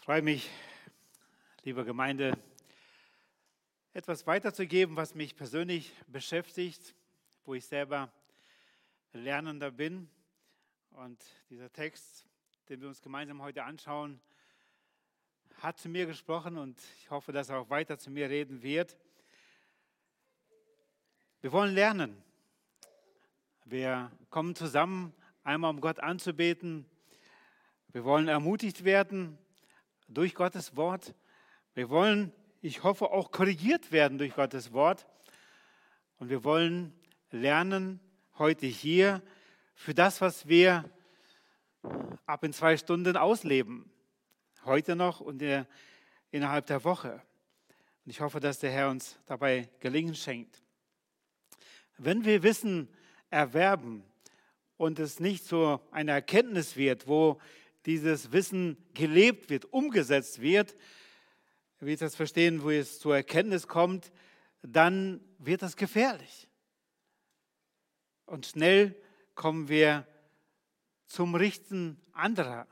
Ich freue mich, liebe Gemeinde, etwas weiterzugeben, was mich persönlich beschäftigt, wo ich selber Lernender bin. Und dieser Text, den wir uns gemeinsam heute anschauen, hat zu mir gesprochen und ich hoffe, dass er auch weiter zu mir reden wird. Wir wollen lernen. Wir kommen zusammen, einmal um Gott anzubeten. Wir wollen ermutigt werden durch Gottes Wort. Wir wollen, ich hoffe, auch korrigiert werden durch Gottes Wort. Und wir wollen lernen heute hier für das, was wir ab in zwei Stunden ausleben. Heute noch und der, innerhalb der Woche. Und ich hoffe, dass der Herr uns dabei Gelingen schenkt. Wenn wir Wissen erwerben und es nicht zu einer Erkenntnis wird, wo dieses Wissen gelebt wird, umgesetzt wird, wie ich das verstehen, wo es zur Erkenntnis kommt, dann wird das gefährlich. Und schnell kommen wir zum Richten anderer,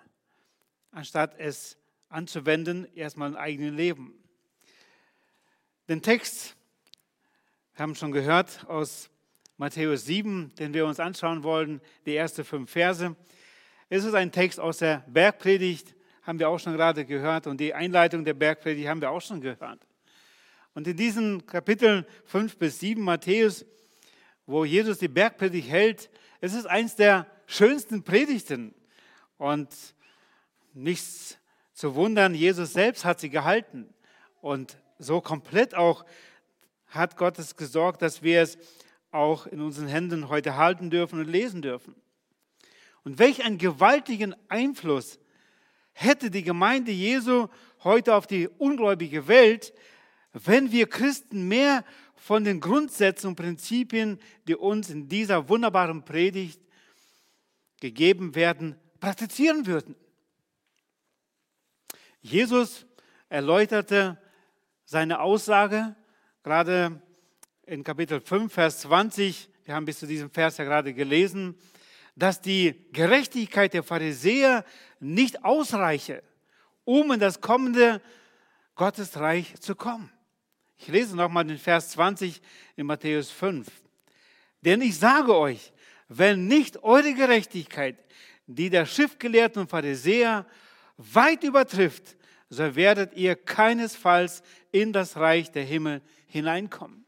anstatt es anzuwenden, erstmal im eigenen Leben. Den Text, wir haben schon gehört aus Matthäus 7, den wir uns anschauen wollen, die ersten fünf Verse. Es ist ein Text aus der Bergpredigt, haben wir auch schon gerade gehört, und die Einleitung der Bergpredigt haben wir auch schon gehört. Und in diesen Kapiteln 5 bis 7 Matthäus, wo Jesus die Bergpredigt hält, es ist eins der schönsten Predigten. Und nichts zu wundern, Jesus selbst hat sie gehalten. Und so komplett auch hat Gott es gesorgt, dass wir es auch in unseren Händen heute halten dürfen und lesen dürfen. Und welch einen gewaltigen Einfluss hätte die Gemeinde Jesu heute auf die ungläubige Welt, wenn wir Christen mehr von den Grundsätzen und Prinzipien, die uns in dieser wunderbaren Predigt gegeben werden, praktizieren würden. Jesus erläuterte seine Aussage gerade in Kapitel 5, Vers 20. Wir haben bis zu diesem Vers ja gerade gelesen dass die Gerechtigkeit der Pharisäer nicht ausreiche, um in das kommende Gottesreich zu kommen. Ich lese nochmal den Vers 20 in Matthäus 5. Denn ich sage euch, wenn nicht eure Gerechtigkeit, die der Schriftgelehrten und Pharisäer weit übertrifft, so werdet ihr keinesfalls in das Reich der Himmel hineinkommen.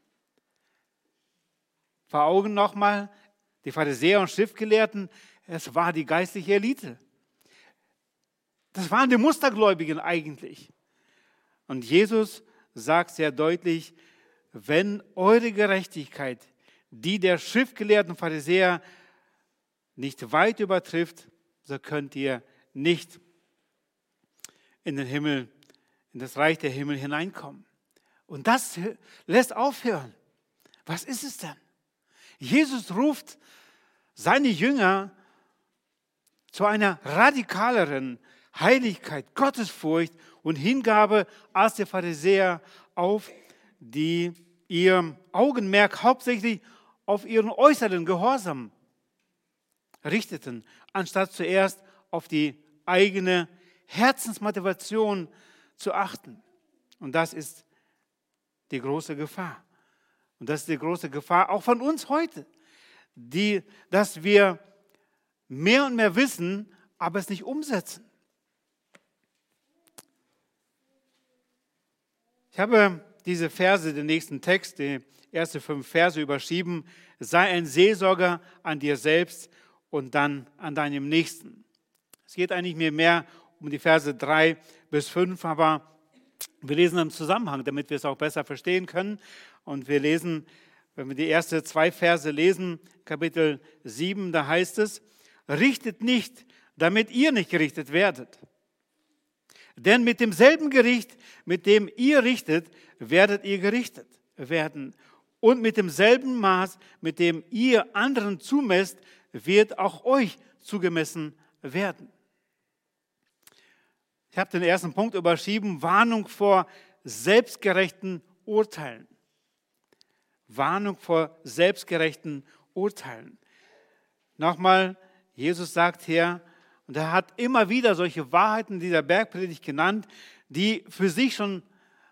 Vor Augen nochmal, die Pharisäer und Schriftgelehrten, es war die geistliche Elite. Das waren die Mustergläubigen eigentlich. Und Jesus sagt sehr deutlich, wenn eure Gerechtigkeit die der schriftgelehrten Pharisäer nicht weit übertrifft, so könnt ihr nicht in den Himmel, in das Reich der Himmel hineinkommen. Und das lässt aufhören. Was ist es denn? Jesus ruft seine Jünger zu einer radikaleren Heiligkeit, Gottesfurcht und Hingabe als der Pharisäer auf, die ihr Augenmerk hauptsächlich auf ihren äußeren Gehorsam richteten, anstatt zuerst auf die eigene Herzensmotivation zu achten. Und das ist die große Gefahr. Und das ist die große Gefahr auch von uns heute, die, dass wir mehr und mehr wissen, aber es nicht umsetzen. Ich habe diese Verse, den nächsten Text, die ersten fünf Verse überschrieben, sei ein Seelsorger an dir selbst und dann an deinem Nächsten. Es geht eigentlich mir mehr um die Verse drei bis fünf, aber wir lesen im Zusammenhang, damit wir es auch besser verstehen können. Und wir lesen, wenn wir die ersten zwei Verse lesen, Kapitel 7, da heißt es, richtet nicht, damit ihr nicht gerichtet werdet. Denn mit demselben Gericht, mit dem ihr richtet, werdet ihr gerichtet werden. Und mit demselben Maß, mit dem ihr anderen zumesst, wird auch euch zugemessen werden. Ich habe den ersten Punkt überschrieben, Warnung vor selbstgerechten Urteilen. Warnung vor selbstgerechten Urteilen. Nochmal, Jesus sagt hier, Und er hat immer wieder solche Wahrheiten dieser Bergpredigt genannt, die für sich schon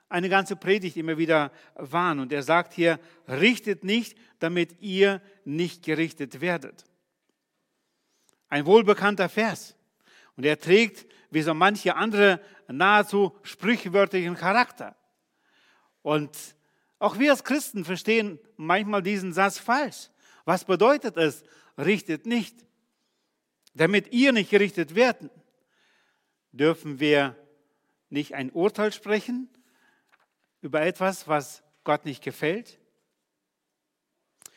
eine ganze Predigt immer wieder waren. Und er sagt hier, richtet nicht, damit ihr nicht gerichtet werdet. Ein wohlbekannter Vers. Und er trägt, wie so manche andere, nahezu sprichwörtlichen Charakter. Und auch wir als Christen verstehen manchmal diesen Satz falsch. Was bedeutet es, richtet nicht? Damit ihr nicht gerichtet werden, dürfen wir nicht ein Urteil sprechen über etwas, was Gott nicht gefällt?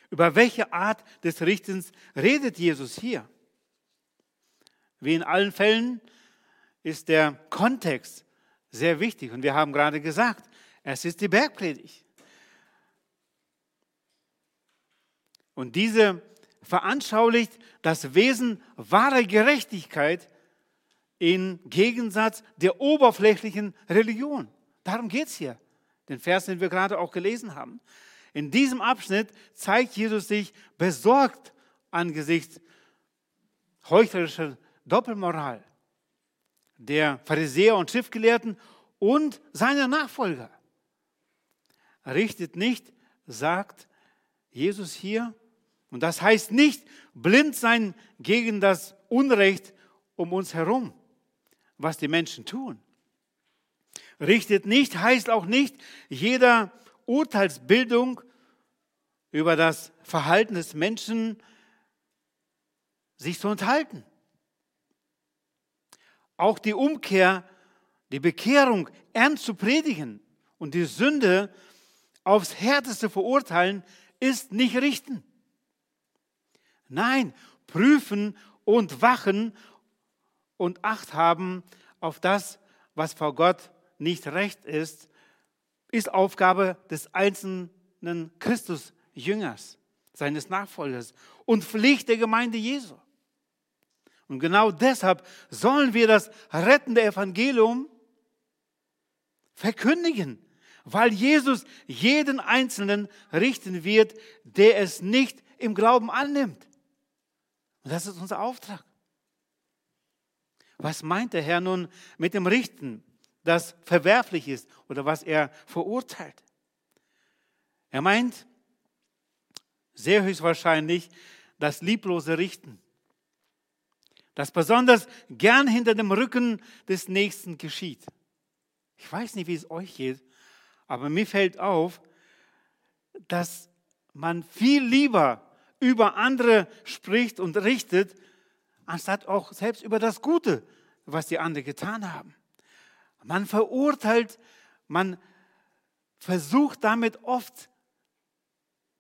Über welche Art des Richtens redet Jesus hier? Wie in allen Fällen ist der Kontext sehr wichtig. Und wir haben gerade gesagt, es ist die Bergpredigt. Und diese veranschaulicht das Wesen wahrer Gerechtigkeit im Gegensatz der oberflächlichen Religion. Darum geht es hier, den Vers, den wir gerade auch gelesen haben. In diesem Abschnitt zeigt Jesus sich besorgt angesichts heuchlerischer Doppelmoral der Pharisäer und Schriftgelehrten und seiner Nachfolger. Richtet nicht, sagt Jesus hier, und das heißt nicht blind sein gegen das Unrecht um uns herum, was die Menschen tun. Richtet nicht heißt auch nicht jeder Urteilsbildung über das Verhalten des Menschen sich zu enthalten. Auch die Umkehr, die Bekehrung ernst zu predigen und die Sünde aufs härteste verurteilen, ist nicht richten. Nein, prüfen und wachen und Acht haben auf das, was vor Gott nicht recht ist, ist Aufgabe des einzelnen Christusjüngers, seines Nachfolgers und Pflicht der Gemeinde Jesu. Und genau deshalb sollen wir das rettende Evangelium verkündigen, weil Jesus jeden Einzelnen richten wird, der es nicht im Glauben annimmt. Und das ist unser Auftrag. Was meint der Herr nun mit dem Richten, das verwerflich ist oder was er verurteilt? Er meint sehr höchstwahrscheinlich das lieblose Richten, das besonders gern hinter dem Rücken des Nächsten geschieht. Ich weiß nicht, wie es euch geht, aber mir fällt auf, dass man viel lieber über andere spricht und richtet, anstatt auch selbst über das Gute, was die anderen getan haben. Man verurteilt, man versucht damit oft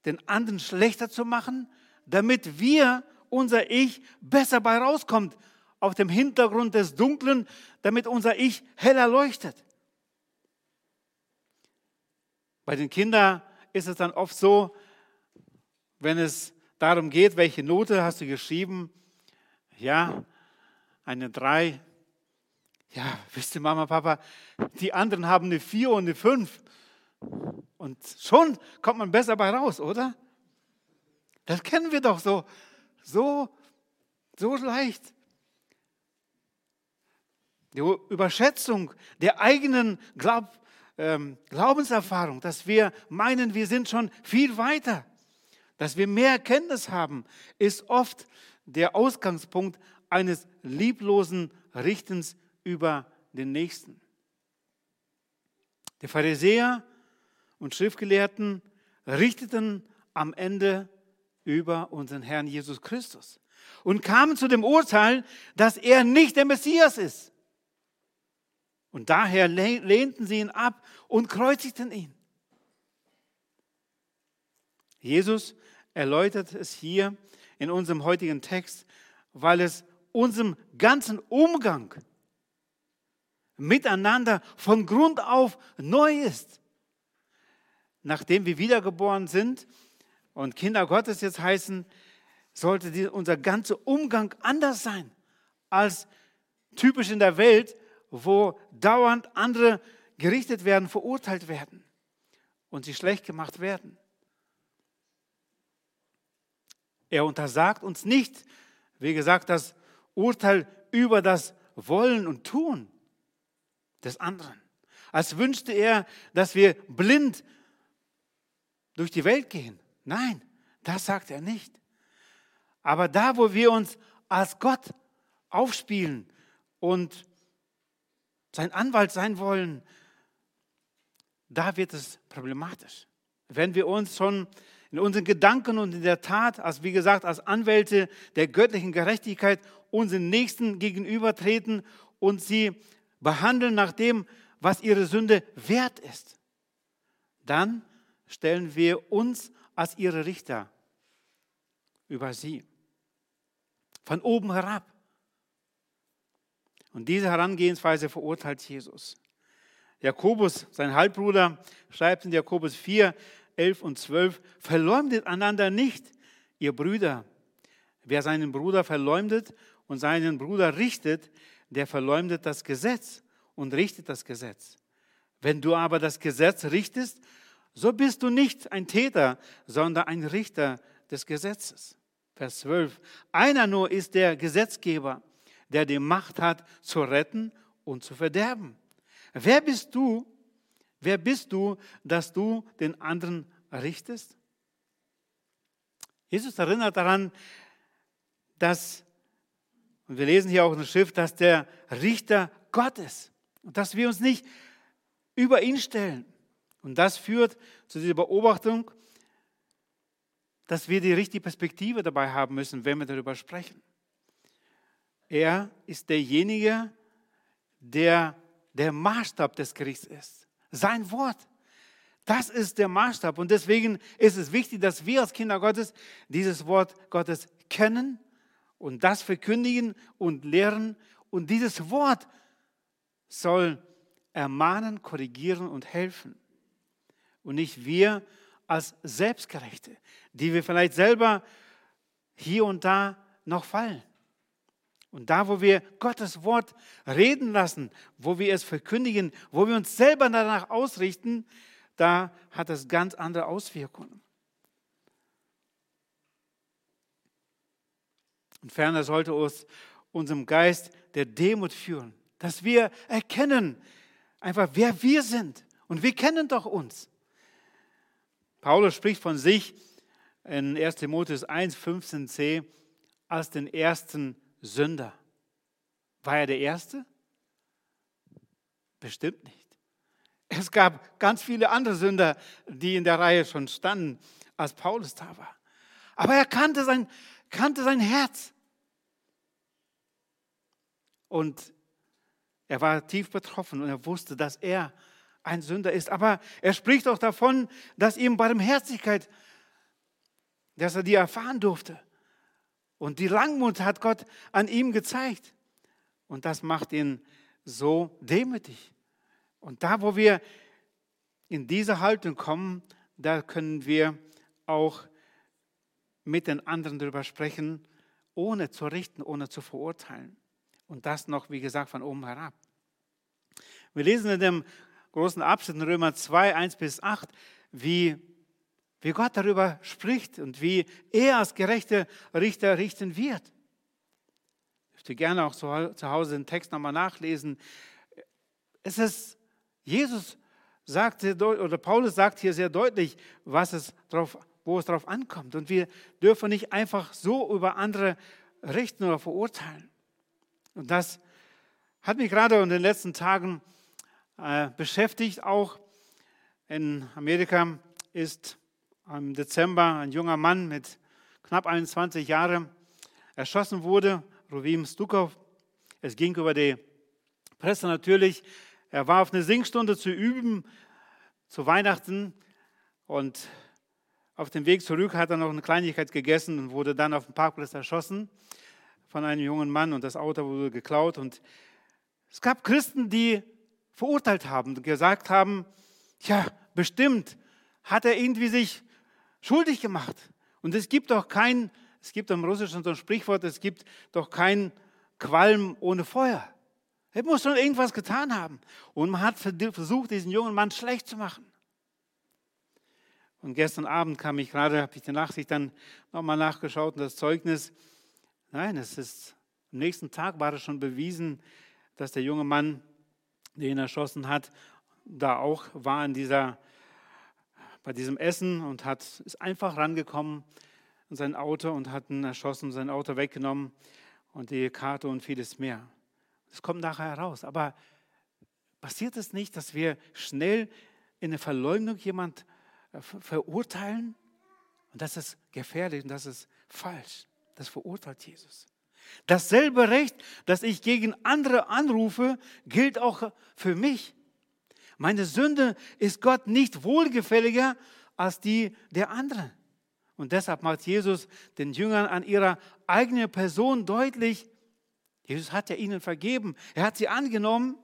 den anderen schlechter zu machen, damit wir, unser Ich, besser bei rauskommt, auf dem Hintergrund des Dunklen, damit unser Ich heller leuchtet. Bei den Kindern ist es dann oft so, wenn es darum geht, welche Note hast du geschrieben? Ja, eine 3. Ja, wisst ihr, Mama, Papa, die anderen haben eine 4 und eine 5. Und schon kommt man besser bei raus, oder? Das kennen wir doch so, so, so leicht. Die Überschätzung der eigenen Glaub, ähm, Glaubenserfahrung, dass wir meinen, wir sind schon viel weiter dass wir mehr Kenntnis haben, ist oft der Ausgangspunkt eines lieblosen Richtens über den Nächsten. Die Pharisäer und Schriftgelehrten richteten am Ende über unseren Herrn Jesus Christus und kamen zu dem Urteil, dass er nicht der Messias ist. Und daher lehnten sie ihn ab und kreuzigten ihn. Jesus erläutert es hier in unserem heutigen Text, weil es unserem ganzen Umgang miteinander von Grund auf neu ist. Nachdem wir wiedergeboren sind und Kinder Gottes jetzt heißen, sollte unser ganzer Umgang anders sein als typisch in der Welt, wo dauernd andere gerichtet werden, verurteilt werden und sie schlecht gemacht werden. Er untersagt uns nicht, wie gesagt, das Urteil über das Wollen und Tun des anderen. Als wünschte er, dass wir blind durch die Welt gehen. Nein, das sagt er nicht. Aber da, wo wir uns als Gott aufspielen und sein Anwalt sein wollen, da wird es problematisch. Wenn wir uns schon in unseren Gedanken und in der Tat, als wie gesagt, als Anwälte der göttlichen Gerechtigkeit unseren Nächsten gegenübertreten und sie behandeln nach dem, was ihre Sünde wert ist, dann stellen wir uns als ihre Richter über sie. Von oben herab. Und diese Herangehensweise verurteilt Jesus. Jakobus, sein Halbbruder, schreibt in Jakobus 4, 11 und 12, verleumdet einander nicht, ihr Brüder. Wer seinen Bruder verleumdet und seinen Bruder richtet, der verleumdet das Gesetz und richtet das Gesetz. Wenn du aber das Gesetz richtest, so bist du nicht ein Täter, sondern ein Richter des Gesetzes. Vers 12. Einer nur ist der Gesetzgeber, der die Macht hat, zu retten und zu verderben. Wer bist du? Wer bist du, dass du den anderen richtest? Jesus erinnert daran, dass, und wir lesen hier auch in der Schrift, dass der Richter Gott ist und dass wir uns nicht über ihn stellen. Und das führt zu dieser Beobachtung, dass wir die richtige Perspektive dabei haben müssen, wenn wir darüber sprechen. Er ist derjenige, der der Maßstab des Gerichts ist. Sein Wort. Das ist der Maßstab. Und deswegen ist es wichtig, dass wir als Kinder Gottes dieses Wort Gottes kennen und das verkündigen und lehren. Und dieses Wort soll ermahnen, korrigieren und helfen. Und nicht wir als Selbstgerechte, die wir vielleicht selber hier und da noch fallen. Und da, wo wir Gottes Wort reden lassen, wo wir es verkündigen, wo wir uns selber danach ausrichten, da hat es ganz andere Auswirkungen. Und ferner sollte uns unserem Geist der Demut führen, dass wir erkennen, einfach wer wir sind. Und wir kennen doch uns. Paulus spricht von sich in 1 Timotheus 1, 15c als den ersten Sünder. War er der Erste? Bestimmt nicht. Es gab ganz viele andere Sünder, die in der Reihe schon standen, als Paulus da war. Aber er kannte sein, kannte sein Herz. Und er war tief betroffen und er wusste, dass er ein Sünder ist. Aber er spricht auch davon, dass ihm Barmherzigkeit, dass er die erfahren durfte. Und die Langmut hat Gott an ihm gezeigt. Und das macht ihn so demütig. Und da, wo wir in diese Haltung kommen, da können wir auch mit den anderen darüber sprechen, ohne zu richten, ohne zu verurteilen. Und das noch, wie gesagt, von oben herab. Wir lesen in dem großen Abschnitt in Römer 2, 1 bis 8, wie wie Gott darüber spricht und wie er als gerechter Richter richten wird. Ich möchte gerne auch zu Hause den Text nochmal nachlesen. Es ist, Jesus sagt, oder Paulus sagt hier sehr deutlich, was es drauf, wo es darauf ankommt. Und wir dürfen nicht einfach so über andere richten oder verurteilen. Und das hat mich gerade in den letzten Tagen äh, beschäftigt. Auch in Amerika ist im Dezember ein junger Mann mit knapp 21 Jahren erschossen wurde, Rovim Stukov. Es ging über die Presse natürlich. Er war auf eine Singstunde zu üben zu Weihnachten und auf dem Weg zurück hat er noch eine Kleinigkeit gegessen und wurde dann auf dem Parkplatz erschossen von einem jungen Mann und das Auto wurde geklaut. Und es gab Christen, die verurteilt haben und gesagt haben, ja, bestimmt hat er irgendwie sich schuldig gemacht. Und es gibt doch kein, es gibt im Russischen so ein Sprichwort, es gibt doch kein Qualm ohne Feuer. Er muss schon irgendwas getan haben. Und man hat versucht, diesen jungen Mann schlecht zu machen. Und gestern Abend kam ich gerade, habe ich die Nachricht dann nochmal nachgeschaut und das Zeugnis. Nein, es ist Am nächsten Tag war es schon bewiesen, dass der junge Mann, der ihn erschossen hat, da auch war in dieser, bei diesem Essen und hat, ist einfach rangekommen in sein Auto und hat ihn erschossen, sein Auto weggenommen und die Karte und vieles mehr. Das kommt nachher heraus. Aber passiert es nicht, dass wir schnell in der Verleumdung jemand äh, verurteilen? Und das ist gefährlich und das ist falsch. Das verurteilt Jesus. Dasselbe Recht, das ich gegen andere anrufe, gilt auch für mich. Meine Sünde ist Gott nicht wohlgefälliger als die der anderen. Und deshalb macht Jesus den Jüngern an ihrer eigenen Person deutlich, Jesus hat ja ihnen vergeben, er hat sie angenommen,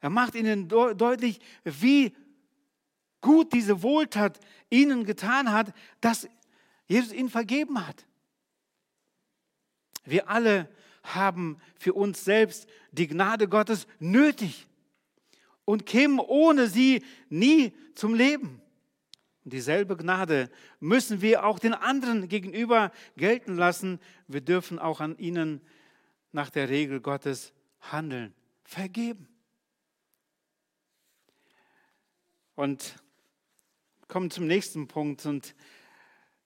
er macht ihnen deutlich, wie gut diese Wohltat ihnen getan hat, dass Jesus ihnen vergeben hat. Wir alle haben für uns selbst die Gnade Gottes nötig und kämen ohne sie nie zum Leben. Und dieselbe Gnade müssen wir auch den anderen gegenüber gelten lassen. Wir dürfen auch an ihnen nach der Regel Gottes handeln, vergeben. Und kommen zum nächsten Punkt. Und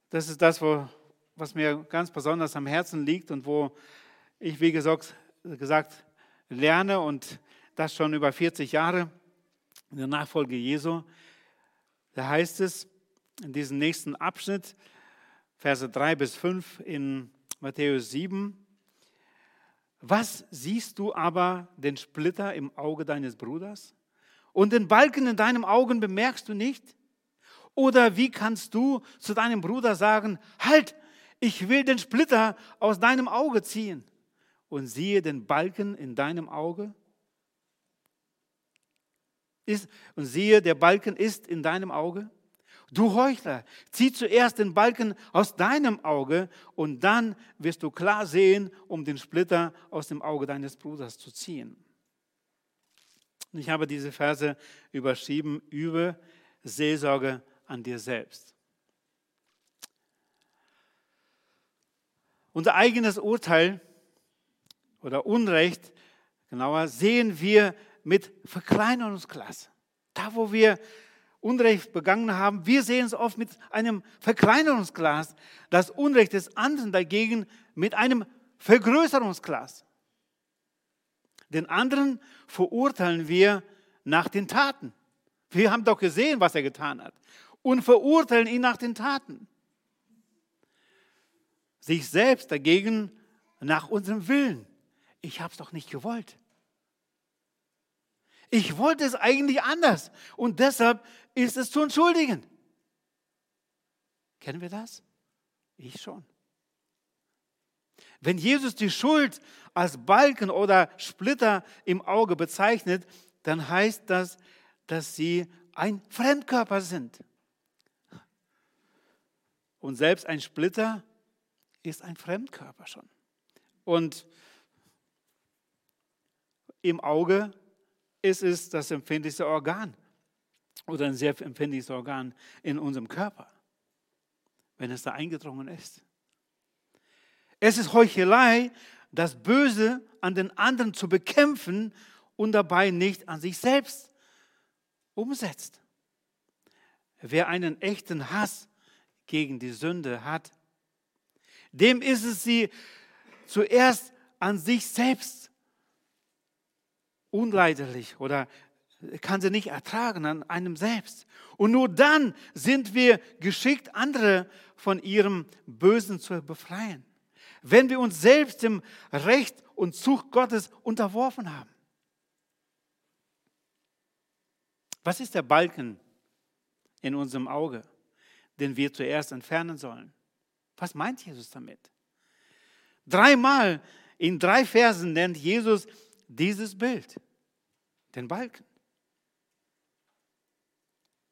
das ist das, wo, was mir ganz besonders am Herzen liegt und wo ich, wie gesagt, gesagt lerne und das schon über 40 Jahre in der Nachfolge Jesu. Da heißt es in diesem nächsten Abschnitt, Verse 3 bis 5 in Matthäus 7, was siehst du aber den Splitter im Auge deines Bruders und den Balken in deinem Augen bemerkst du nicht? Oder wie kannst du zu deinem Bruder sagen, halt, ich will den Splitter aus deinem Auge ziehen und siehe den Balken in deinem Auge? Ist, und siehe, der Balken ist in deinem Auge? Du Heuchler, zieh zuerst den Balken aus deinem Auge und dann wirst du klar sehen, um den Splitter aus dem Auge deines Bruders zu ziehen. Ich habe diese Verse überschrieben, übe Seelsorge an dir selbst. Unser eigenes Urteil oder Unrecht, genauer, sehen wir mit Verkleinerungsglas. Da, wo wir Unrecht begangen haben, wir sehen es oft mit einem Verkleinerungsglas, das Unrecht des anderen dagegen mit einem Vergrößerungsglas. Den anderen verurteilen wir nach den Taten. Wir haben doch gesehen, was er getan hat und verurteilen ihn nach den Taten. Sich selbst dagegen nach unserem Willen. Ich habe es doch nicht gewollt. Ich wollte es eigentlich anders und deshalb ist es zu entschuldigen. Kennen wir das? Ich schon. Wenn Jesus die Schuld als Balken oder Splitter im Auge bezeichnet, dann heißt das, dass sie ein Fremdkörper sind. Und selbst ein Splitter ist ein Fremdkörper schon. Und im Auge ist es das empfindlichste Organ oder ein sehr empfindliches Organ in unserem Körper, wenn es da eingedrungen ist. Es ist Heuchelei, das Böse an den anderen zu bekämpfen und dabei nicht an sich selbst umsetzt. Wer einen echten Hass gegen die Sünde hat, dem ist es sie zuerst an sich selbst unleidlich oder kann sie nicht ertragen an einem selbst. Und nur dann sind wir geschickt, andere von ihrem Bösen zu befreien. Wenn wir uns selbst dem Recht und Zucht Gottes unterworfen haben. Was ist der Balken in unserem Auge, den wir zuerst entfernen sollen? Was meint Jesus damit? Dreimal in drei Versen nennt Jesus dieses Bild, den Balken.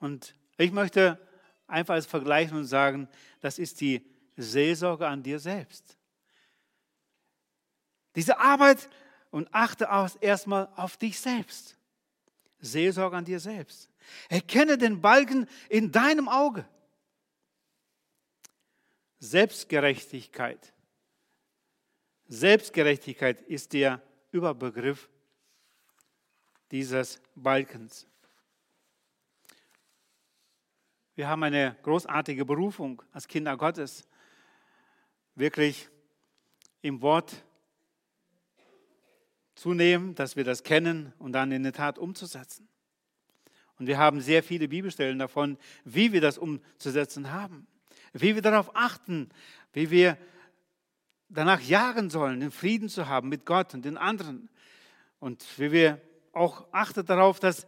Und ich möchte einfach als vergleichen und sagen, das ist die Seelsorge an dir selbst. Diese Arbeit und achte erstmal auf dich selbst. Seelsorge an dir selbst. Erkenne den Balken in deinem Auge. Selbstgerechtigkeit. Selbstgerechtigkeit ist der Überbegriff dieses Balkens. Wir haben eine großartige Berufung als Kinder Gottes, wirklich im Wort zunehmen, dass wir das kennen und dann in der Tat umzusetzen. Und wir haben sehr viele Bibelstellen davon, wie wir das umzusetzen haben, wie wir darauf achten, wie wir danach jagen sollen, den Frieden zu haben mit Gott und den anderen. Und wie wir auch achten darauf, dass,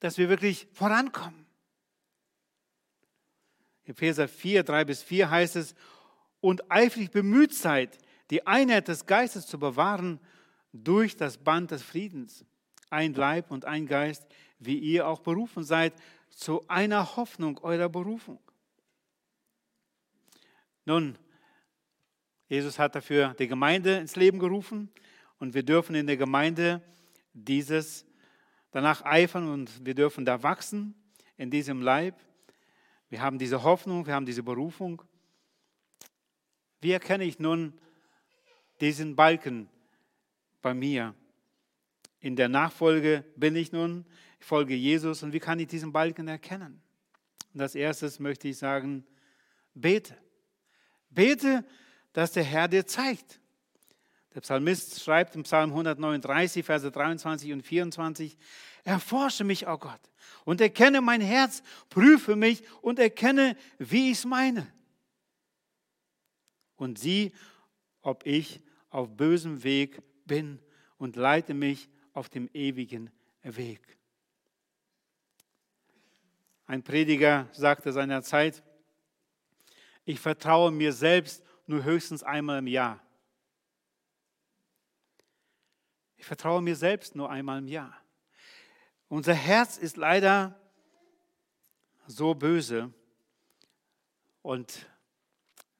dass wir wirklich vorankommen. Epheser 4, 3 bis 4 heißt es, und eifrig bemüht seid, die Einheit des Geistes zu bewahren durch das Band des Friedens. Ein Leib und ein Geist, wie ihr auch berufen seid, zu einer Hoffnung eurer Berufung. Nun, Jesus hat dafür die Gemeinde ins Leben gerufen und wir dürfen in der Gemeinde dieses danach eifern und wir dürfen da wachsen in diesem Leib. Wir haben diese Hoffnung, wir haben diese Berufung. Wie erkenne ich nun diesen Balken bei mir? In der Nachfolge bin ich nun, ich folge Jesus und wie kann ich diesen Balken erkennen? Und als erstes möchte ich sagen, bete. Bete, dass der Herr dir zeigt. Der Psalmist schreibt im Psalm 139, Verse 23 und 24, Erforsche mich, o oh Gott, und erkenne mein Herz, prüfe mich und erkenne, wie ich es meine. Und sieh, ob ich auf bösem Weg bin und leite mich auf dem ewigen Weg. Ein Prediger sagte seiner Zeit, ich vertraue mir selbst nur höchstens einmal im Jahr. Ich vertraue mir selbst nur einmal im Jahr. Unser Herz ist leider so böse und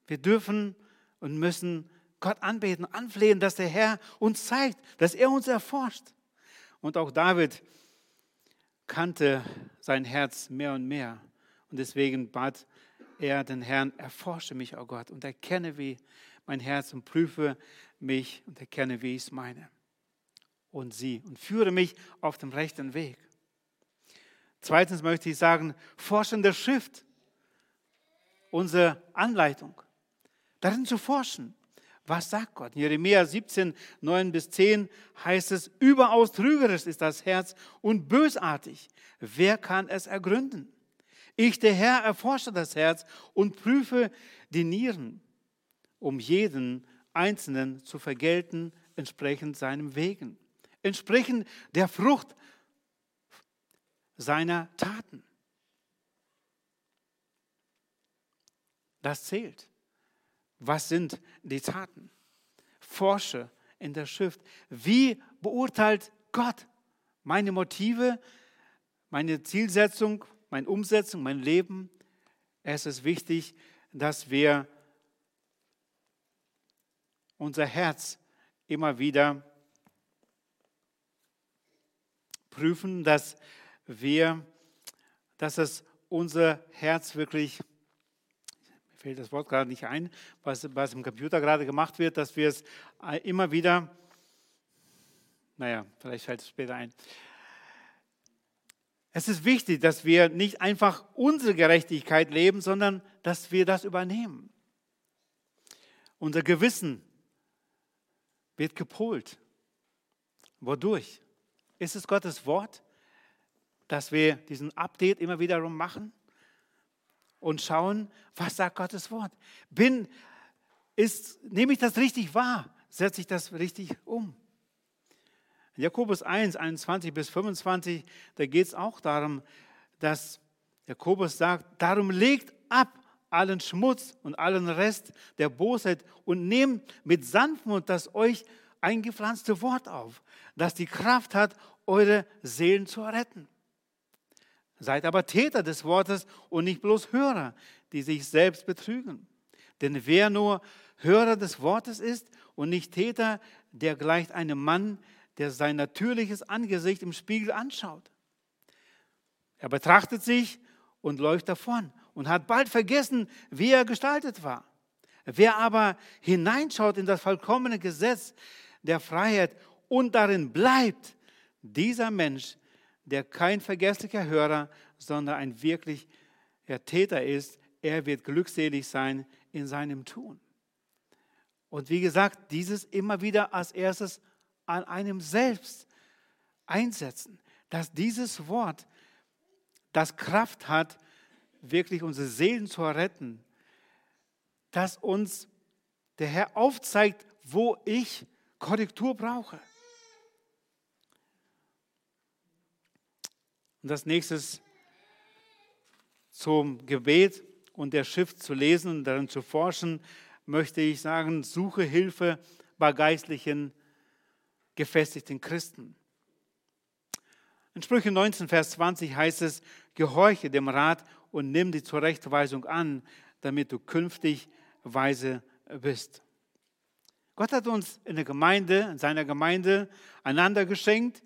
wir dürfen und müssen Gott anbeten, anflehen, dass der Herr uns zeigt, dass er uns erforscht. Und auch David kannte sein Herz mehr und mehr. Und deswegen bat er den Herrn, erforsche mich, oh Gott, und erkenne, wie mein Herz und prüfe mich und erkenne, wie ich es meine. Und sie und führe mich auf dem rechten Weg. Zweitens möchte ich sagen, forschen der Schrift, unsere Anleitung, darin zu forschen. Was sagt Gott? In Jeremia 17, 9 bis 10 heißt es, überaus trügerisch ist das Herz und bösartig. Wer kann es ergründen? Ich, der Herr, erforsche das Herz und prüfe die Nieren, um jeden Einzelnen zu vergelten, entsprechend seinem Wegen, entsprechend der Frucht seiner Taten. Das zählt. Was sind die Taten? Forsche in der Schrift. Wie beurteilt Gott meine Motive, meine Zielsetzung, meine Umsetzung, mein Leben. Es ist wichtig, dass wir unser Herz immer wieder prüfen, dass wir, dass es unser Herz wirklich, mir fällt das Wort gerade nicht ein, was, was im Computer gerade gemacht wird, dass wir es immer wieder, naja, vielleicht fällt es später ein, es ist wichtig, dass wir nicht einfach unsere Gerechtigkeit leben, sondern dass wir das übernehmen. Unser Gewissen wird gepolt. Wodurch? Ist es Gottes Wort, dass wir diesen Update immer wiederum machen und schauen, was sagt Gottes Wort? Bin, ist, nehme ich das richtig wahr? Setze ich das richtig um? In Jakobus 1, 21 bis 25, da geht es auch darum, dass Jakobus sagt, darum legt ab allen Schmutz und allen Rest der Bosheit und nehmt mit Sanftmut das euch eingepflanzte Wort auf, das die Kraft hat, eure Seelen zu retten. Seid aber Täter des Wortes und nicht bloß Hörer, die sich selbst betrügen. Denn wer nur Hörer des Wortes ist und nicht Täter, der gleicht einem Mann, der sein natürliches Angesicht im Spiegel anschaut. Er betrachtet sich und läuft davon und hat bald vergessen, wie er gestaltet war. Wer aber hineinschaut in das vollkommene Gesetz der Freiheit und darin bleibt, dieser Mensch, der kein vergesslicher Hörer, sondern ein wirklicher Täter ist, er wird glückselig sein in seinem Tun. Und wie gesagt, dieses immer wieder als erstes an einem selbst einsetzen, dass dieses Wort, das Kraft hat, wirklich unsere Seelen zu retten, dass uns der Herr aufzeigt, wo ich Korrektur brauche. Und das nächste zum Gebet und der Schrift zu lesen und darin zu forschen, möchte ich sagen, suche Hilfe bei geistlichen, gefestigten Christen. In Sprüche 19, Vers 20 heißt es, gehorche dem Rat und nimm die Zurechtweisung an, damit du künftig weise bist. Gott hat uns in der Gemeinde, in seiner Gemeinde einander geschenkt.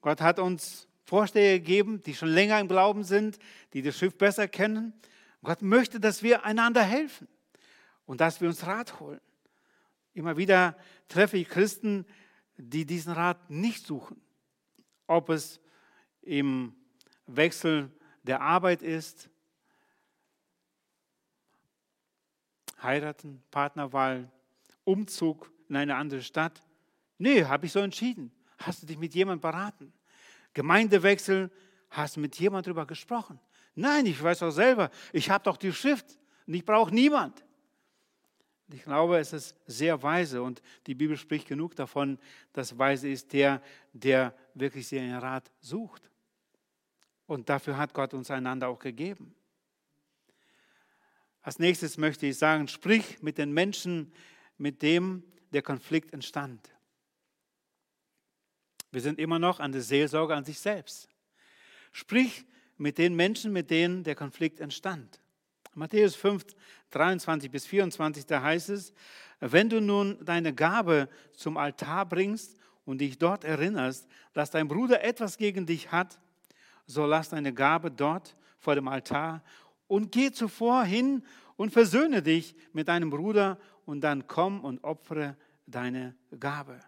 Gott hat uns Vorsteher gegeben, die schon länger im Glauben sind, die das Schiff besser kennen. Gott möchte, dass wir einander helfen und dass wir uns Rat holen. Immer wieder treffe ich Christen, die diesen Rat nicht suchen. Ob es im Wechsel der Arbeit ist, heiraten, Partnerwahl, Umzug in eine andere Stadt. Nee, habe ich so entschieden. Hast du dich mit jemandem beraten? Gemeindewechsel, hast du mit jemandem darüber gesprochen? Nein, ich weiß doch selber, ich habe doch die Schrift und ich brauche niemand. Ich glaube, es ist sehr weise und die Bibel spricht genug davon, dass weise ist der, der wirklich seinen Rat sucht. Und dafür hat Gott uns einander auch gegeben. Als nächstes möchte ich sagen, sprich mit den Menschen, mit dem der Konflikt entstand. Wir sind immer noch an der Seelsorge an sich selbst. Sprich mit den Menschen, mit denen der Konflikt entstand. Matthäus 5, 23 bis 24, da heißt es, wenn du nun deine Gabe zum Altar bringst und dich dort erinnerst, dass dein Bruder etwas gegen dich hat, so lass deine Gabe dort vor dem Altar und geh zuvor hin und versöhne dich mit deinem Bruder und dann komm und opfere deine Gabe.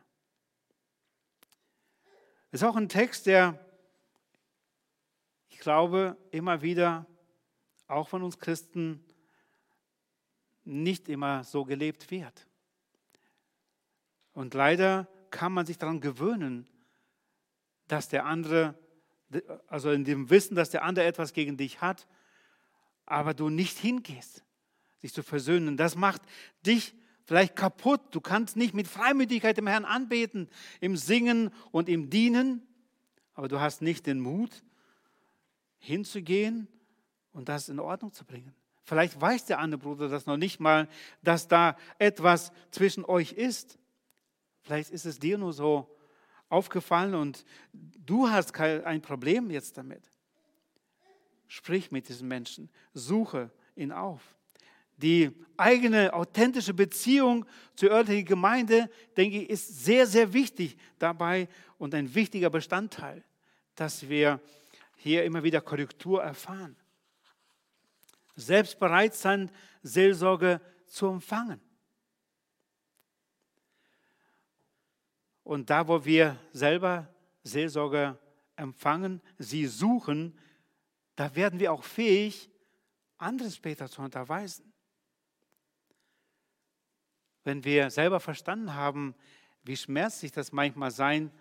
Das ist auch ein Text, der, ich glaube, immer wieder auch von uns Christen nicht immer so gelebt wird. Und leider kann man sich daran gewöhnen, dass der andere also in dem Wissen, dass der andere etwas gegen dich hat, aber du nicht hingehst, sich zu versöhnen. Das macht dich vielleicht kaputt. Du kannst nicht mit Freimütigkeit dem Herrn anbeten, im Singen und im Dienen, aber du hast nicht den Mut, hinzugehen und das in Ordnung zu bringen. Vielleicht weiß der andere Bruder das noch nicht mal, dass da etwas zwischen euch ist. Vielleicht ist es dir nur so aufgefallen und du hast kein Problem jetzt damit. Sprich mit diesen Menschen, suche ihn auf. Die eigene authentische Beziehung zur örtlichen Gemeinde, denke ich, ist sehr, sehr wichtig dabei und ein wichtiger Bestandteil, dass wir hier immer wieder Korrektur erfahren. Selbst bereit sein, Seelsorge zu empfangen. Und da, wo wir selber Seelsorge empfangen, sie suchen, da werden wir auch fähig, andere später zu unterweisen. Wenn wir selber verstanden haben, wie schmerzlich das manchmal sein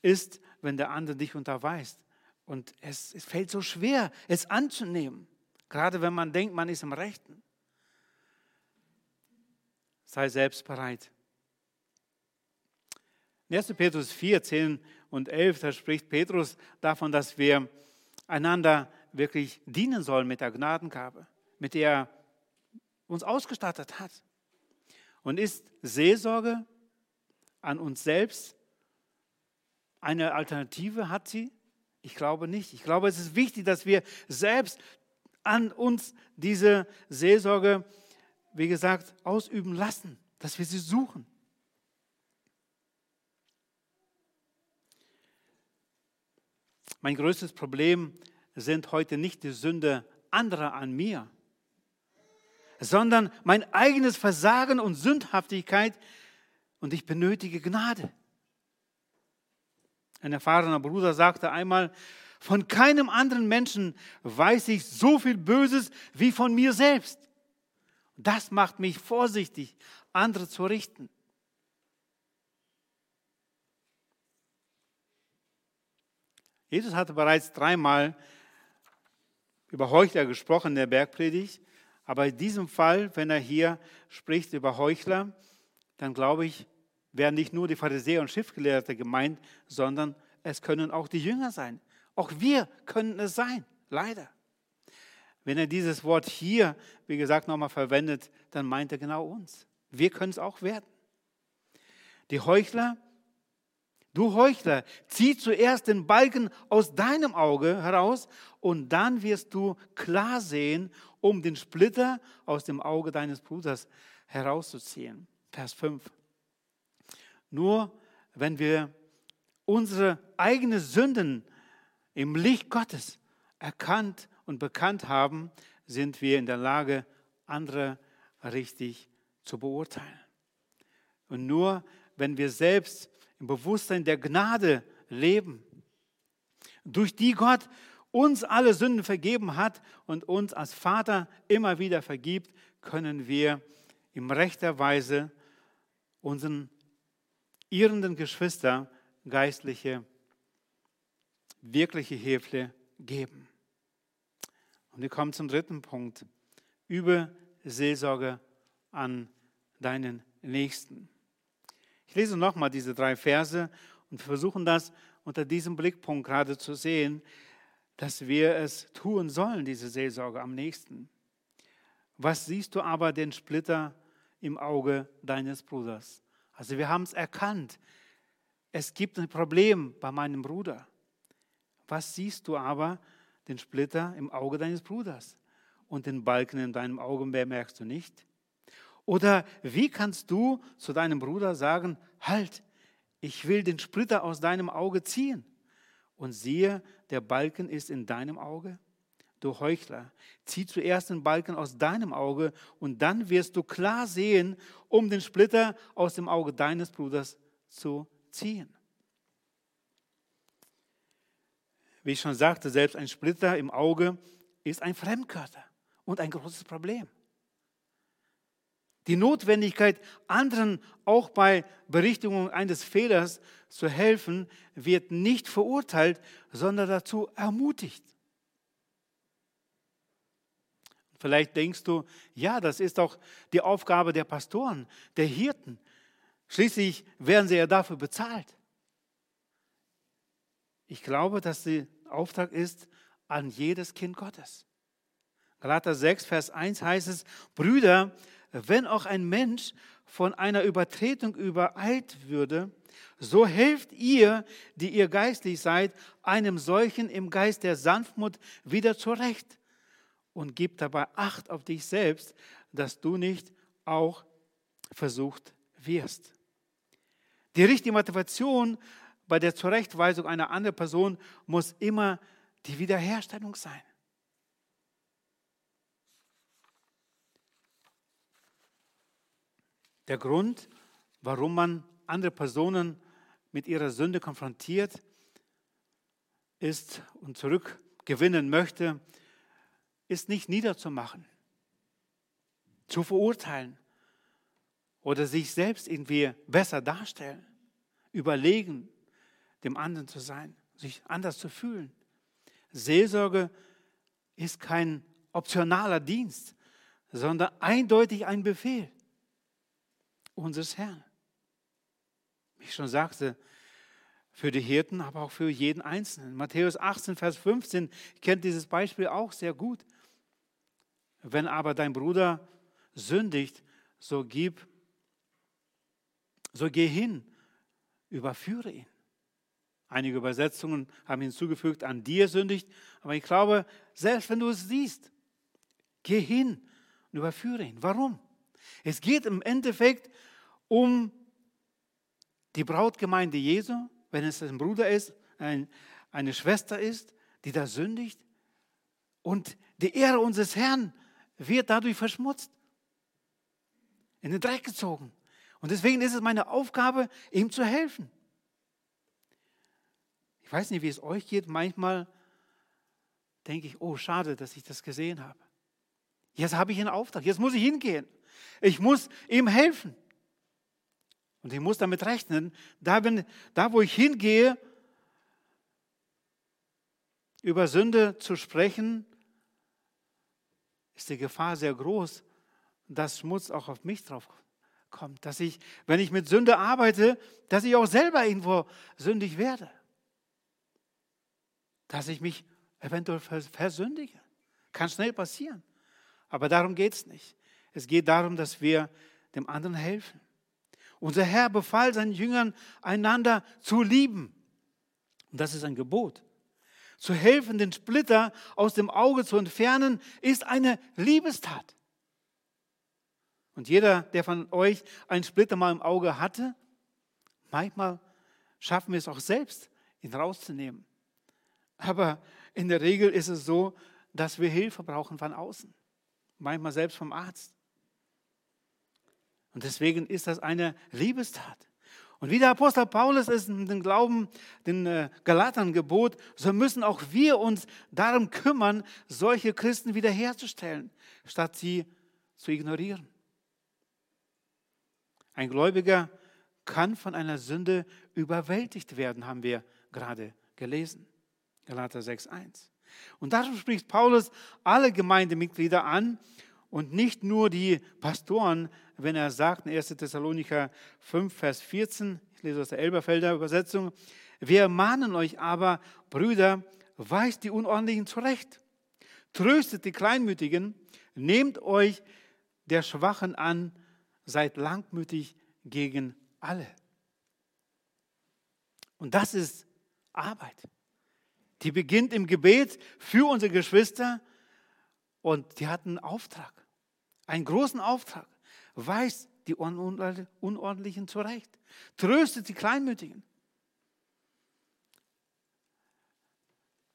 ist, wenn der andere dich unterweist. Und es, es fällt so schwer, es anzunehmen, gerade wenn man denkt, man ist im Rechten. Sei selbst bereit. 1. Petrus 4, 10 und 11, da spricht Petrus davon, dass wir einander wirklich dienen sollen mit der Gnadengabe, mit der er uns ausgestattet hat. Und ist Seelsorge an uns selbst eine Alternative? Hat sie? Ich glaube nicht. Ich glaube, es ist wichtig, dass wir selbst an uns diese Seelsorge, wie gesagt, ausüben lassen, dass wir sie suchen. Mein größtes Problem sind heute nicht die Sünde anderer an mir. sondern mein eigenes Versagen und Sündhaftigkeit und ich benötige Gnade. Ein erfahrener Bruder sagte einmal, von keinem anderen Menschen weiß ich so viel Böses wie von mir selbst. Das macht mich vorsichtig, andere zu richten. Jesus hatte bereits dreimal über Heuchler gesprochen in der Bergpredigt, aber in diesem Fall, wenn er hier spricht über Heuchler, dann glaube ich, werden nicht nur die Pharisäer und Schriftgelehrte gemeint, sondern es können auch die Jünger sein. Auch wir können es sein, leider. Wenn er dieses Wort hier, wie gesagt, nochmal verwendet, dann meint er genau uns. Wir können es auch werden. Die Heuchler, du Heuchler, zieh zuerst den Balken aus deinem Auge heraus und dann wirst du klar sehen, um den Splitter aus dem Auge deines Bruders herauszuziehen. Vers 5. Nur wenn wir unsere eigenen Sünden im Licht Gottes erkannt und bekannt haben, sind wir in der Lage, andere richtig zu beurteilen. Und nur wenn wir selbst im Bewusstsein der Gnade leben, durch die Gott uns alle Sünden vergeben hat und uns als Vater immer wieder vergibt, können wir in rechter Weise unseren irrenden Geschwister geistliche, wirkliche Hilfe geben. Und wir kommen zum dritten Punkt. Übe Seelsorge an deinen Nächsten. Ich lese nochmal diese drei Verse und versuchen das unter diesem Blickpunkt gerade zu sehen, dass wir es tun sollen, diese Seelsorge am nächsten. Was siehst du aber den Splitter im Auge deines Bruders? Also wir haben es erkannt. Es gibt ein Problem bei meinem Bruder. Was siehst du aber den Splitter im Auge deines Bruders und den Balken in deinem Auge bemerkst du nicht? Oder wie kannst du zu deinem Bruder sagen, halt, ich will den Splitter aus deinem Auge ziehen? Und siehe, der Balken ist in deinem Auge? Du Heuchler, zieh zuerst den Balken aus deinem Auge und dann wirst du klar sehen, um den Splitter aus dem Auge deines Bruders zu ziehen. Wie ich schon sagte, selbst ein Splitter im Auge ist ein Fremdkörper und ein großes Problem. Die Notwendigkeit, anderen auch bei Berichtigung eines Fehlers zu helfen, wird nicht verurteilt, sondern dazu ermutigt. Vielleicht denkst du, ja, das ist doch die Aufgabe der Pastoren, der Hirten. Schließlich werden sie ja dafür bezahlt. Ich glaube, dass der Auftrag ist an jedes Kind Gottes. Galater 6, Vers 1 heißt es, Brüder, wenn auch ein Mensch von einer Übertretung übereilt würde, so helft ihr, die ihr geistlich seid, einem solchen im Geist der Sanftmut wieder zurecht und gib dabei Acht auf dich selbst, dass du nicht auch versucht wirst. Die richtige Motivation bei der Zurechtweisung einer anderen Person muss immer die Wiederherstellung sein. Der Grund, warum man andere Personen mit ihrer Sünde konfrontiert ist und zurückgewinnen möchte, ist nicht niederzumachen, zu verurteilen oder sich selbst irgendwie besser darstellen, überlegen, dem anderen zu sein, sich anders zu fühlen. Seelsorge ist kein optionaler Dienst, sondern eindeutig ein Befehl unseres Herrn. Wie ich schon sagte, für die Hirten, aber auch für jeden Einzelnen. Matthäus 18, Vers 15 kennt dieses Beispiel auch sehr gut. Wenn aber dein Bruder sündigt, so gib, so geh hin, überführe ihn. Einige Übersetzungen haben hinzugefügt, an dir sündigt, aber ich glaube, selbst wenn du es siehst, geh hin und überführe ihn. Warum? Es geht im Endeffekt um die Brautgemeinde Jesu, wenn es ein Bruder ist, ein, eine Schwester ist, die da sündigt. Und die Ehre unseres Herrn wird dadurch verschmutzt in den Dreck gezogen. Und deswegen ist es meine Aufgabe, ihm zu helfen. Ich weiß nicht, wie es euch geht. Manchmal denke ich, oh, schade, dass ich das gesehen habe. Jetzt habe ich einen Auftrag, jetzt muss ich hingehen. Ich muss ihm helfen. Und ich muss damit rechnen, da, wenn, da wo ich hingehe, über Sünde zu sprechen, ist die Gefahr sehr groß, dass Schmutz auch auf mich drauf kommt. Dass ich, wenn ich mit Sünde arbeite, dass ich auch selber irgendwo sündig werde. Dass ich mich eventuell versündige. Kann schnell passieren. Aber darum geht es nicht. Es geht darum, dass wir dem anderen helfen. Unser Herr befahl seinen Jüngern, einander zu lieben. Und das ist ein Gebot. Zu helfen, den Splitter aus dem Auge zu entfernen, ist eine Liebestat. Und jeder, der von euch einen Splitter mal im Auge hatte, manchmal schaffen wir es auch selbst, ihn rauszunehmen. Aber in der Regel ist es so, dass wir Hilfe brauchen von außen, manchmal selbst vom Arzt. Und deswegen ist das eine Liebestat. Und wie der Apostel Paulus es in den Glauben, den äh, Galatern gebot, so müssen auch wir uns darum kümmern, solche Christen wiederherzustellen, statt sie zu ignorieren. Ein Gläubiger kann von einer Sünde überwältigt werden, haben wir gerade gelesen. Galater 6.1. Und darum spricht Paulus alle Gemeindemitglieder an und nicht nur die Pastoren, wenn er sagt in 1. Thessalonicher 5, Vers 14, ich lese aus der Elberfelder Übersetzung, wir mahnen euch aber, Brüder, weist die Unordentlichen zurecht, tröstet die Kleinmütigen, nehmt euch der Schwachen an, seid langmütig gegen alle. Und das ist Arbeit. Die beginnt im Gebet für unsere Geschwister und die hat einen Auftrag, einen großen Auftrag. Weist die Unordentlichen zurecht, tröstet die Kleinmütigen.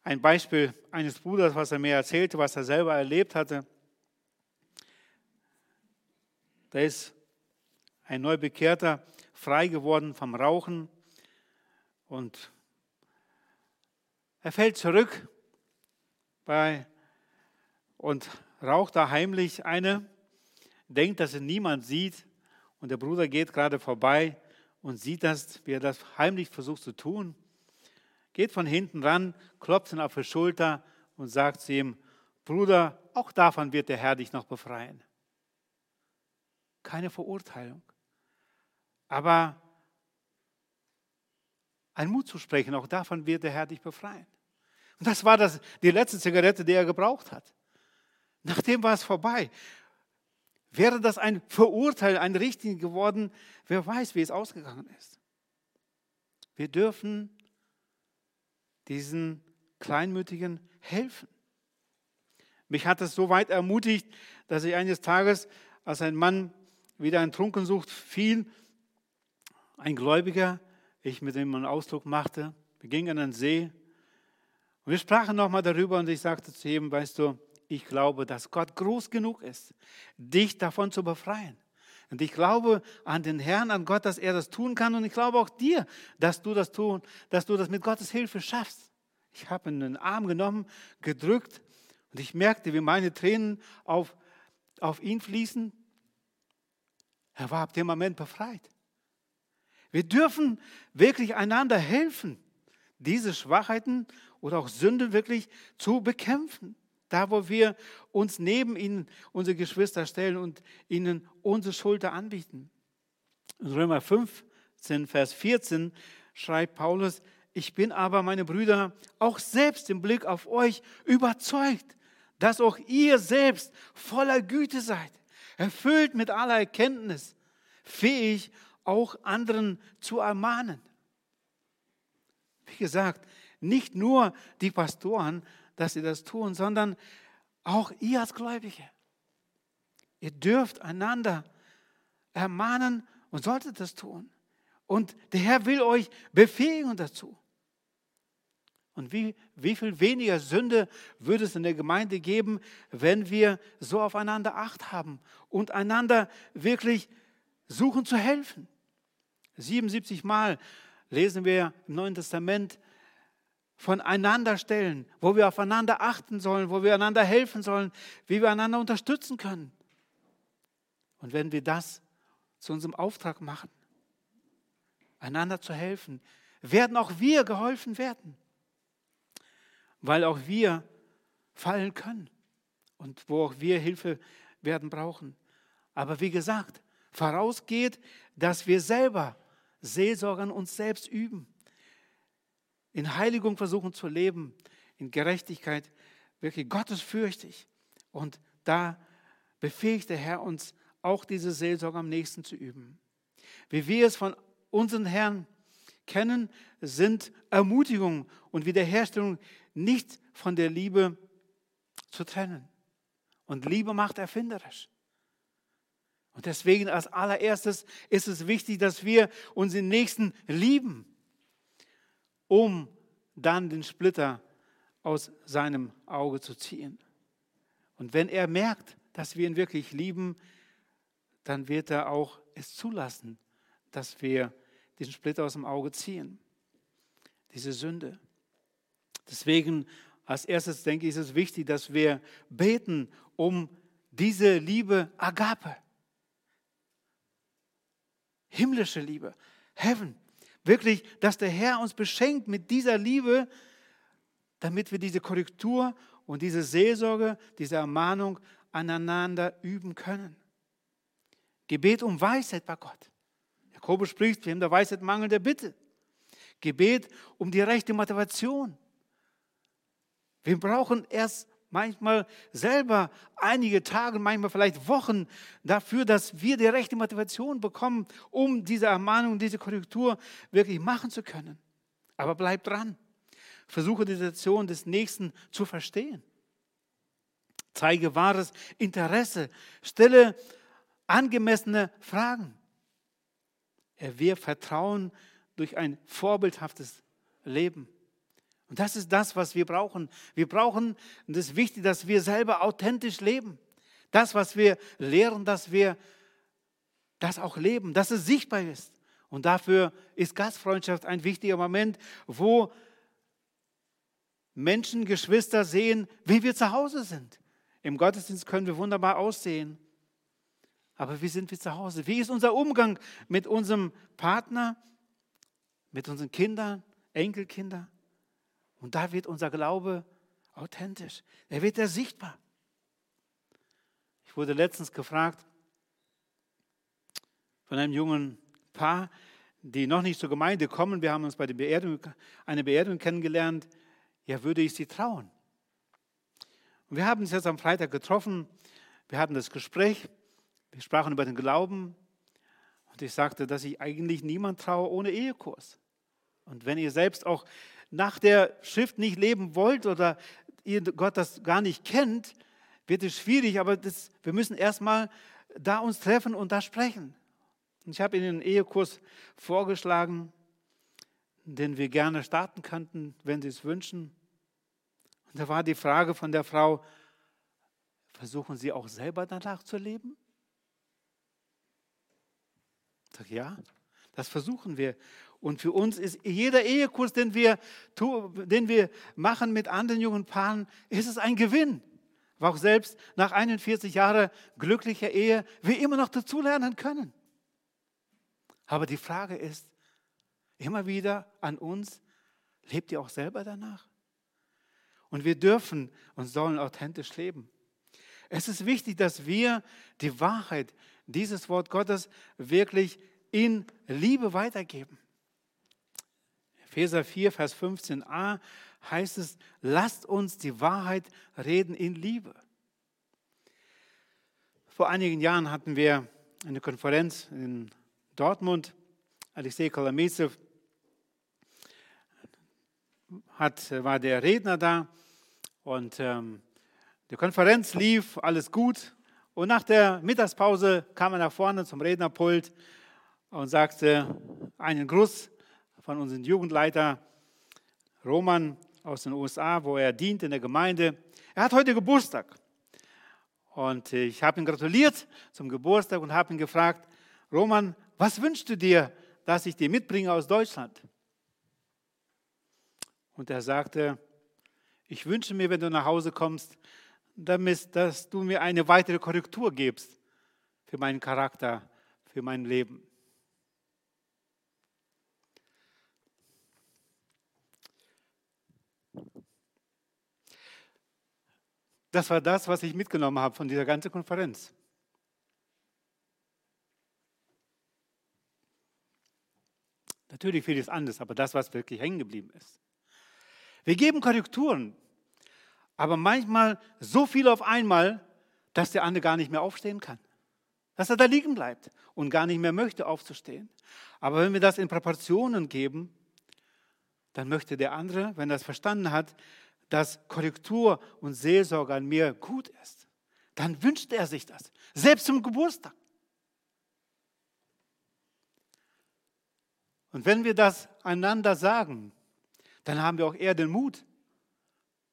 Ein Beispiel eines Bruders, was er mir erzählte, was er selber erlebt hatte. Da ist ein Neubekehrter frei geworden vom Rauchen und er fällt zurück bei, und raucht da heimlich eine, denkt, dass er niemand sieht. Und der Bruder geht gerade vorbei und sieht das, wie er das heimlich versucht zu tun. Geht von hinten ran, klopft ihn auf die Schulter und sagt zu ihm, Bruder, auch davon wird der Herr dich noch befreien. Keine Verurteilung. Aber ein Mut zu sprechen, auch davon wird der Herr dich befreien. Und das war das, die letzte Zigarette, die er gebraucht hat. Nachdem war es vorbei. Wäre das ein Verurteil, ein Richtigen geworden, wer weiß, wie es ausgegangen ist. Wir dürfen diesen Kleinmütigen helfen. Mich hat es so weit ermutigt, dass ich eines Tages, als ein Mann wieder in Trunkensucht fiel, ein Gläubiger, ich mit dem einen Ausdruck machte, wir gingen an den See und wir sprachen nochmal darüber und ich sagte zu ihm, weißt du, ich glaube, dass Gott groß genug ist, dich davon zu befreien. Und ich glaube an den Herrn, an Gott, dass er das tun kann. Und ich glaube auch dir, dass du das tun, dass du das mit Gottes Hilfe schaffst. Ich habe ihn in den Arm genommen, gedrückt und ich merkte, wie meine Tränen auf, auf ihn fließen. Er war ab dem Moment befreit. Wir dürfen wirklich einander helfen, diese Schwachheiten oder auch Sünden wirklich zu bekämpfen. Da, wo wir uns neben ihnen, unsere Geschwister stellen und ihnen unsere Schulter anbieten. In Römer 15, Vers 14 schreibt Paulus, ich bin aber, meine Brüder, auch selbst im Blick auf euch überzeugt, dass auch ihr selbst voller Güte seid, erfüllt mit aller Erkenntnis, fähig auch anderen zu ermahnen. Wie gesagt, nicht nur die Pastoren, dass sie das tun, sondern auch ihr als Gläubige. Ihr dürft einander ermahnen und solltet das tun. Und der Herr will euch befähigen dazu. Und wie, wie viel weniger Sünde würde es in der Gemeinde geben, wenn wir so aufeinander Acht haben und einander wirklich suchen zu helfen? 77 Mal lesen wir im Neuen Testament voneinander stellen, wo wir aufeinander achten sollen, wo wir einander helfen sollen, wie wir einander unterstützen können. Und wenn wir das zu unserem Auftrag machen, einander zu helfen, werden auch wir geholfen werden, weil auch wir fallen können und wo auch wir Hilfe werden brauchen. Aber wie gesagt, vorausgeht, dass wir selber Seelsorge an uns selbst üben, in Heiligung versuchen zu leben, in Gerechtigkeit, wirklich gottesfürchtig. Und da befähigt der Herr uns auch diese Seelsorge am nächsten zu üben. Wie wir es von unseren Herrn kennen, sind Ermutigung und Wiederherstellung nicht von der Liebe zu trennen. Und Liebe macht erfinderisch. Und deswegen als allererstes ist es wichtig, dass wir unseren Nächsten lieben, um dann den Splitter aus seinem Auge zu ziehen. Und wenn er merkt, dass wir ihn wirklich lieben, dann wird er auch es zulassen, dass wir diesen Splitter aus dem Auge ziehen. Diese Sünde. Deswegen als erstes denke ich, ist es wichtig, dass wir beten um diese Liebe Agape himmlische Liebe, Heaven. Wirklich, dass der Herr uns beschenkt mit dieser Liebe, damit wir diese Korrektur und diese Seelsorge, diese Ermahnung aneinander üben können. Gebet um Weisheit bei Gott. Jakobus spricht, wem der Weisheit mangelt, der Bitte. Gebet um die rechte Motivation. Wir brauchen erst manchmal selber einige Tage, manchmal vielleicht Wochen dafür, dass wir die rechte Motivation bekommen, um diese Ermahnung, diese Korrektur wirklich machen zu können. Aber bleib dran. Versuche die Situation des Nächsten zu verstehen. Zeige wahres Interesse. Stelle angemessene Fragen. Er wird Vertrauen durch ein vorbildhaftes Leben. Und das ist das, was wir brauchen. Wir brauchen, und es ist wichtig, dass wir selber authentisch leben. Das, was wir lehren, dass wir das auch leben, dass es sichtbar ist. Und dafür ist Gastfreundschaft ein wichtiger Moment, wo Menschen, Geschwister sehen, wie wir zu Hause sind. Im Gottesdienst können wir wunderbar aussehen. Aber wie sind wir zu Hause? Wie ist unser Umgang mit unserem Partner, mit unseren Kindern, Enkelkindern? Und da wird unser Glaube authentisch. Er wird er sichtbar. Ich wurde letztens gefragt von einem jungen Paar, die noch nicht zur Gemeinde kommen. Wir haben uns bei der Beerdigung, einer Beerdigung kennengelernt. Ja, würde ich sie trauen? Und wir haben uns jetzt am Freitag getroffen. Wir hatten das Gespräch. Wir sprachen über den Glauben. Und ich sagte, dass ich eigentlich niemand traue ohne Ehekurs. Und wenn ihr selbst auch nach der Schrift nicht leben wollt oder ihr Gott das gar nicht kennt, wird es schwierig, aber das, wir müssen erstmal da uns treffen und da sprechen. Und ich habe Ihnen einen Ehekurs vorgeschlagen, den wir gerne starten könnten, wenn Sie es wünschen. Und da war die Frage von der Frau, versuchen Sie auch selber danach zu leben? Ich sage, ja, das versuchen wir. Und für uns ist jeder Ehekurs, den wir, den wir machen mit anderen jungen Paaren, ist es ein Gewinn. Aber auch selbst nach 41 Jahren glücklicher Ehe wir immer noch dazulernen können. Aber die Frage ist immer wieder an uns, lebt ihr auch selber danach? Und wir dürfen und sollen authentisch leben. Es ist wichtig, dass wir die Wahrheit, dieses Wort Gottes wirklich in Liebe weitergeben. Epheser 4, Vers 15a heißt es, lasst uns die Wahrheit reden in Liebe. Vor einigen Jahren hatten wir eine Konferenz in Dortmund. Alexei Kolomesev hat, war der Redner da und ähm, die Konferenz lief, alles gut. Und nach der Mittagspause kam er nach vorne zum Rednerpult und sagte einen Gruß von unserem Jugendleiter Roman aus den USA, wo er dient in der Gemeinde. Er hat heute Geburtstag. Und ich habe ihn gratuliert zum Geburtstag und habe ihn gefragt, Roman, was wünschst du dir, dass ich dir mitbringe aus Deutschland? Und er sagte, ich wünsche mir, wenn du nach Hause kommst, damit, dass du mir eine weitere Korrektur gibst für meinen Charakter, für mein Leben. Das war das, was ich mitgenommen habe von dieser ganzen Konferenz. Natürlich vieles anders, aber das, was wirklich hängen geblieben ist. Wir geben Korrekturen, aber manchmal so viel auf einmal, dass der andere gar nicht mehr aufstehen kann. Dass er da liegen bleibt und gar nicht mehr möchte aufzustehen. Aber wenn wir das in Proportionen geben, dann möchte der andere, wenn er das verstanden hat, dass Korrektur und Seelsorge an mir gut ist, dann wünscht er sich das, selbst zum Geburtstag. Und wenn wir das einander sagen, dann haben wir auch eher den Mut,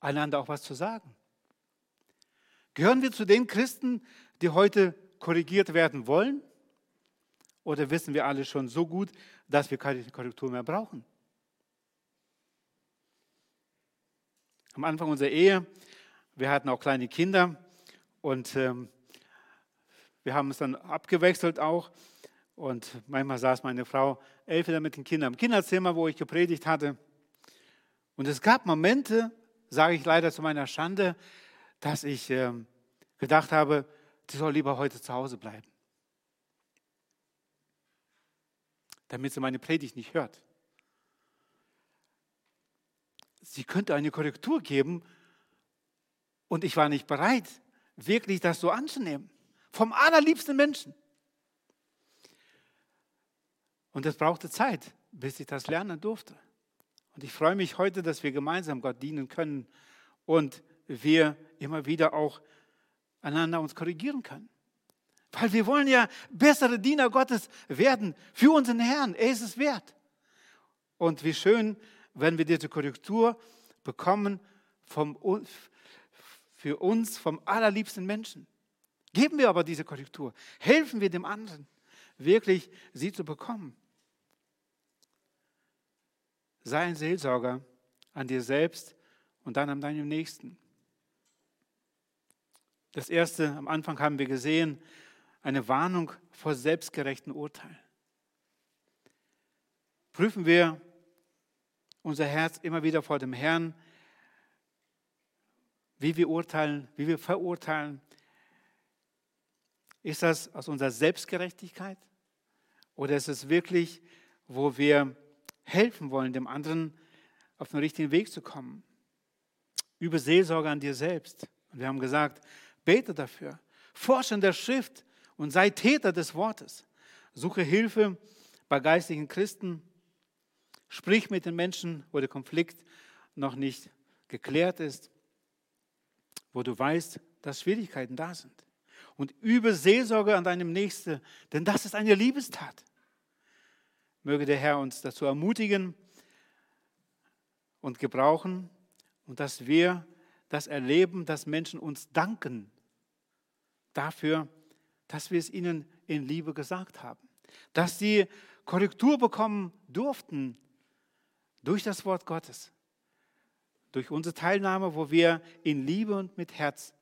einander auch was zu sagen. Gehören wir zu den Christen, die heute korrigiert werden wollen? Oder wissen wir alle schon so gut, dass wir keine Korrektur mehr brauchen? Am Anfang unserer Ehe, wir hatten auch kleine Kinder und ähm, wir haben es dann abgewechselt auch. Und manchmal saß meine Frau elf mit den Kindern im Kinderzimmer, wo ich gepredigt hatte. Und es gab Momente, sage ich leider zu meiner Schande, dass ich äh, gedacht habe, sie soll lieber heute zu Hause bleiben, damit sie meine Predigt nicht hört. Sie könnte eine Korrektur geben und ich war nicht bereit, wirklich das so anzunehmen. Vom allerliebsten Menschen. Und es brauchte Zeit, bis ich das lernen durfte. Und ich freue mich heute, dass wir gemeinsam Gott dienen können und wir immer wieder auch einander uns korrigieren können. Weil wir wollen ja bessere Diener Gottes werden für unseren Herrn. Er ist es wert. Und wie schön, wenn wir diese Korrektur bekommen vom, für uns vom allerliebsten Menschen. Geben wir aber diese Korrektur. Helfen wir dem anderen, wirklich sie zu bekommen. Sei ein Seelsorger an dir selbst und dann an deinem Nächsten. Das erste, am Anfang haben wir gesehen, eine Warnung vor selbstgerechten Urteilen. Prüfen wir unser Herz immer wieder vor dem Herrn, wie wir urteilen, wie wir verurteilen. Ist das aus unserer Selbstgerechtigkeit oder ist es wirklich, wo wir helfen wollen, dem anderen auf den richtigen Weg zu kommen. Übe Seelsorge an dir selbst. Und wir haben gesagt, bete dafür. Forsche in der Schrift und sei Täter des Wortes. Suche Hilfe bei geistlichen Christen. Sprich mit den Menschen, wo der Konflikt noch nicht geklärt ist, wo du weißt, dass Schwierigkeiten da sind. Und übe Seelsorge an deinem Nächsten, denn das ist eine Liebestat. Möge der Herr uns dazu ermutigen und gebrauchen und dass wir das erleben, dass Menschen uns danken dafür, dass wir es ihnen in Liebe gesagt haben. Dass sie Korrektur bekommen durften durch das Wort Gottes. Durch unsere Teilnahme, wo wir in Liebe und mit Herz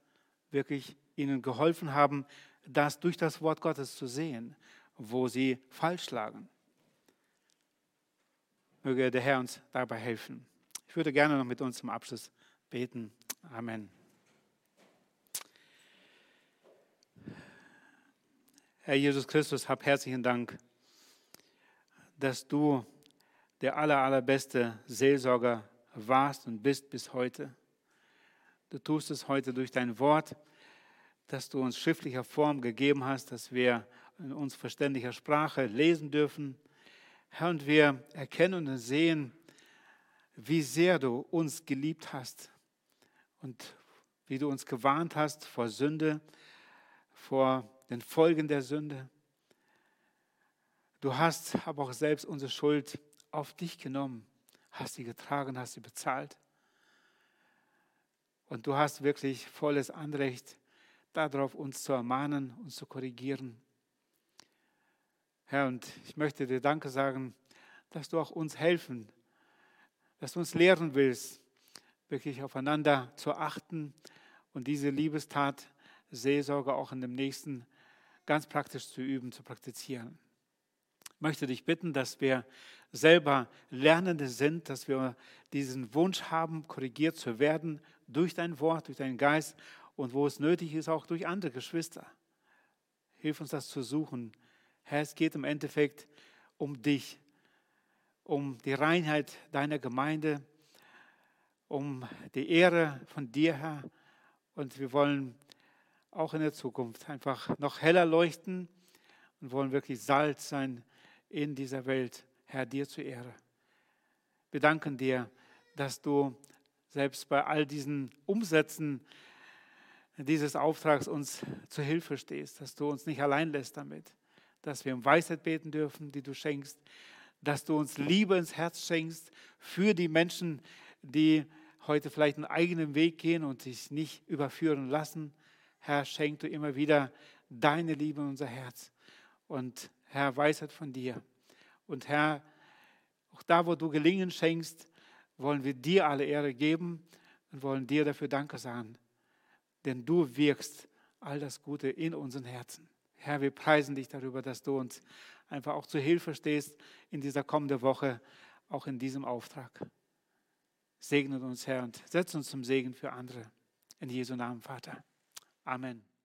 wirklich ihnen geholfen haben, das durch das Wort Gottes zu sehen, wo sie falsch lagen. Möge der Herr uns dabei helfen. Ich würde gerne noch mit uns zum Abschluss beten. Amen. Herr Jesus Christus, hab herzlichen Dank, dass du der aller, allerbeste Seelsorger warst und bist bis heute. Du tust es heute durch dein Wort, das du uns schriftlicher Form gegeben hast, dass wir in uns verständlicher Sprache lesen dürfen Herr, und wir erkennen und sehen, wie sehr du uns geliebt hast und wie du uns gewarnt hast vor Sünde, vor den Folgen der Sünde. Du hast aber auch selbst unsere Schuld auf dich genommen, hast sie getragen, hast sie bezahlt. Und du hast wirklich volles Anrecht darauf, uns zu ermahnen, uns zu korrigieren. Herr, und ich möchte dir Danke sagen, dass du auch uns helfen, dass du uns lehren willst, wirklich aufeinander zu achten und diese Liebestat, Seelsorge auch in dem Nächsten ganz praktisch zu üben, zu praktizieren. Möchte dich bitten, dass wir selber Lernende sind, dass wir diesen Wunsch haben, korrigiert zu werden durch dein Wort, durch deinen Geist und wo es nötig ist, auch durch andere Geschwister. Hilf uns das zu suchen. Herr, es geht im Endeffekt um dich, um die Reinheit deiner Gemeinde, um die Ehre von dir, Herr. Und wir wollen auch in der Zukunft einfach noch heller leuchten und wollen wirklich Salz sein in dieser Welt. Herr, dir zur Ehre. Wir danken dir, dass du selbst bei all diesen Umsätzen dieses Auftrags uns zur Hilfe stehst, dass du uns nicht allein lässt damit, dass wir um Weisheit beten dürfen, die du schenkst, dass du uns Liebe ins Herz schenkst für die Menschen, die heute vielleicht einen eigenen Weg gehen und sich nicht überführen lassen. Herr, schenk du immer wieder deine Liebe in unser Herz. Und Herr, Weisheit von dir. Und Herr, auch da, wo du Gelingen schenkst, wollen wir dir alle Ehre geben und wollen dir dafür Danke sagen. Denn du wirkst all das Gute in unseren Herzen. Herr, wir preisen dich darüber, dass du uns einfach auch zu Hilfe stehst in dieser kommenden Woche, auch in diesem Auftrag. Segne uns, Herr, und setz uns zum Segen für andere. In Jesu Namen, Vater. Amen.